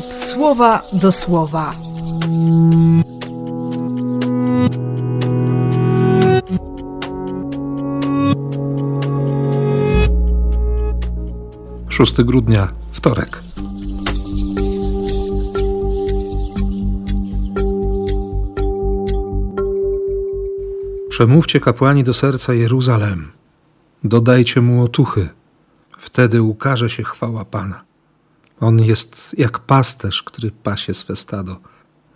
słowa do słowa. Szósty grudnia, wtorek. Przemówcie kapłani do serca Jeruzalem. Dodajcie mu otuchy. Wtedy ukaże się chwała Pana. On jest jak pasterz, który pasie swe stado.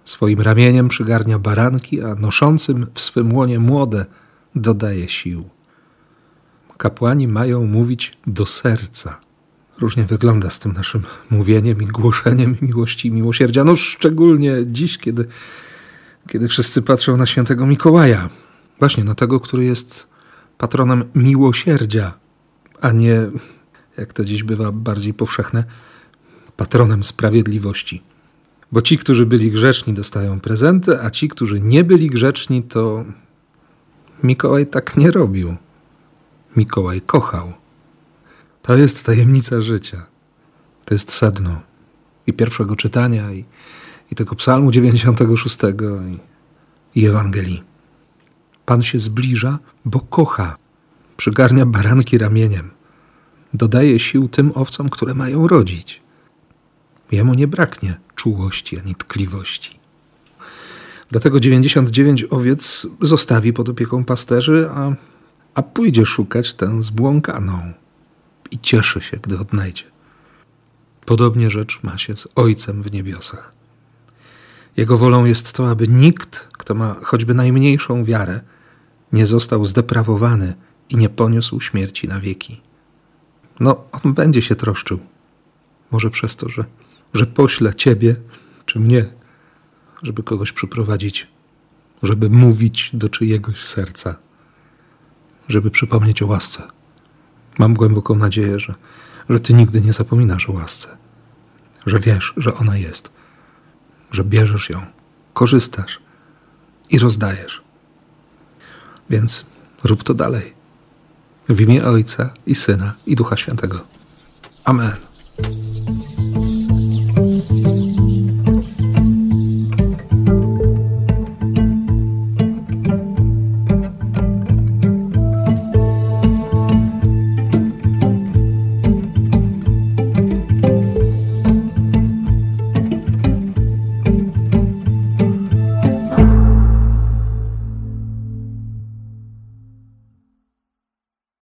Swoim ramieniem przygarnia baranki, a noszącym w swym łonie młode dodaje sił. Kapłani mają mówić do serca. Różnie wygląda z tym naszym mówieniem i głoszeniem miłości i miłosierdzia. No szczególnie dziś, kiedy, kiedy wszyscy patrzą na świętego Mikołaja. Właśnie na tego, który jest patronem miłosierdzia, a nie, jak to dziś bywa bardziej powszechne, patronem sprawiedliwości. Bo ci, którzy byli grzeczni, dostają prezenty, a ci, którzy nie byli grzeczni, to Mikołaj tak nie robił. Mikołaj kochał. To jest tajemnica życia. To jest sedno i pierwszego czytania, i, i tego psalmu 96 i, i Ewangelii. Pan się zbliża, bo kocha. Przygarnia baranki ramieniem. Dodaje sił tym owcom, które mają rodzić. Jemu nie braknie czułości ani tkliwości. Dlatego 99 owiec zostawi pod opieką pasterzy, a, a pójdzie szukać tę zbłąkaną i cieszy się, gdy odnajdzie. Podobnie rzecz ma się z Ojcem w niebiosach. Jego wolą jest to, aby nikt, kto ma choćby najmniejszą wiarę, nie został zdeprawowany i nie poniósł śmierci na wieki. No, on będzie się troszczył. Może przez to, że, że pośle ciebie czy mnie, żeby kogoś przyprowadzić, żeby mówić do czyjegoś serca, żeby przypomnieć o łasce. Mam głęboką nadzieję, że, że ty nigdy nie zapominasz o łasce, że wiesz, że ona jest, że bierzesz ją, korzystasz i rozdajesz. Więc rób to dalej. W imię Ojca i Syna i Ducha Świętego. Amen.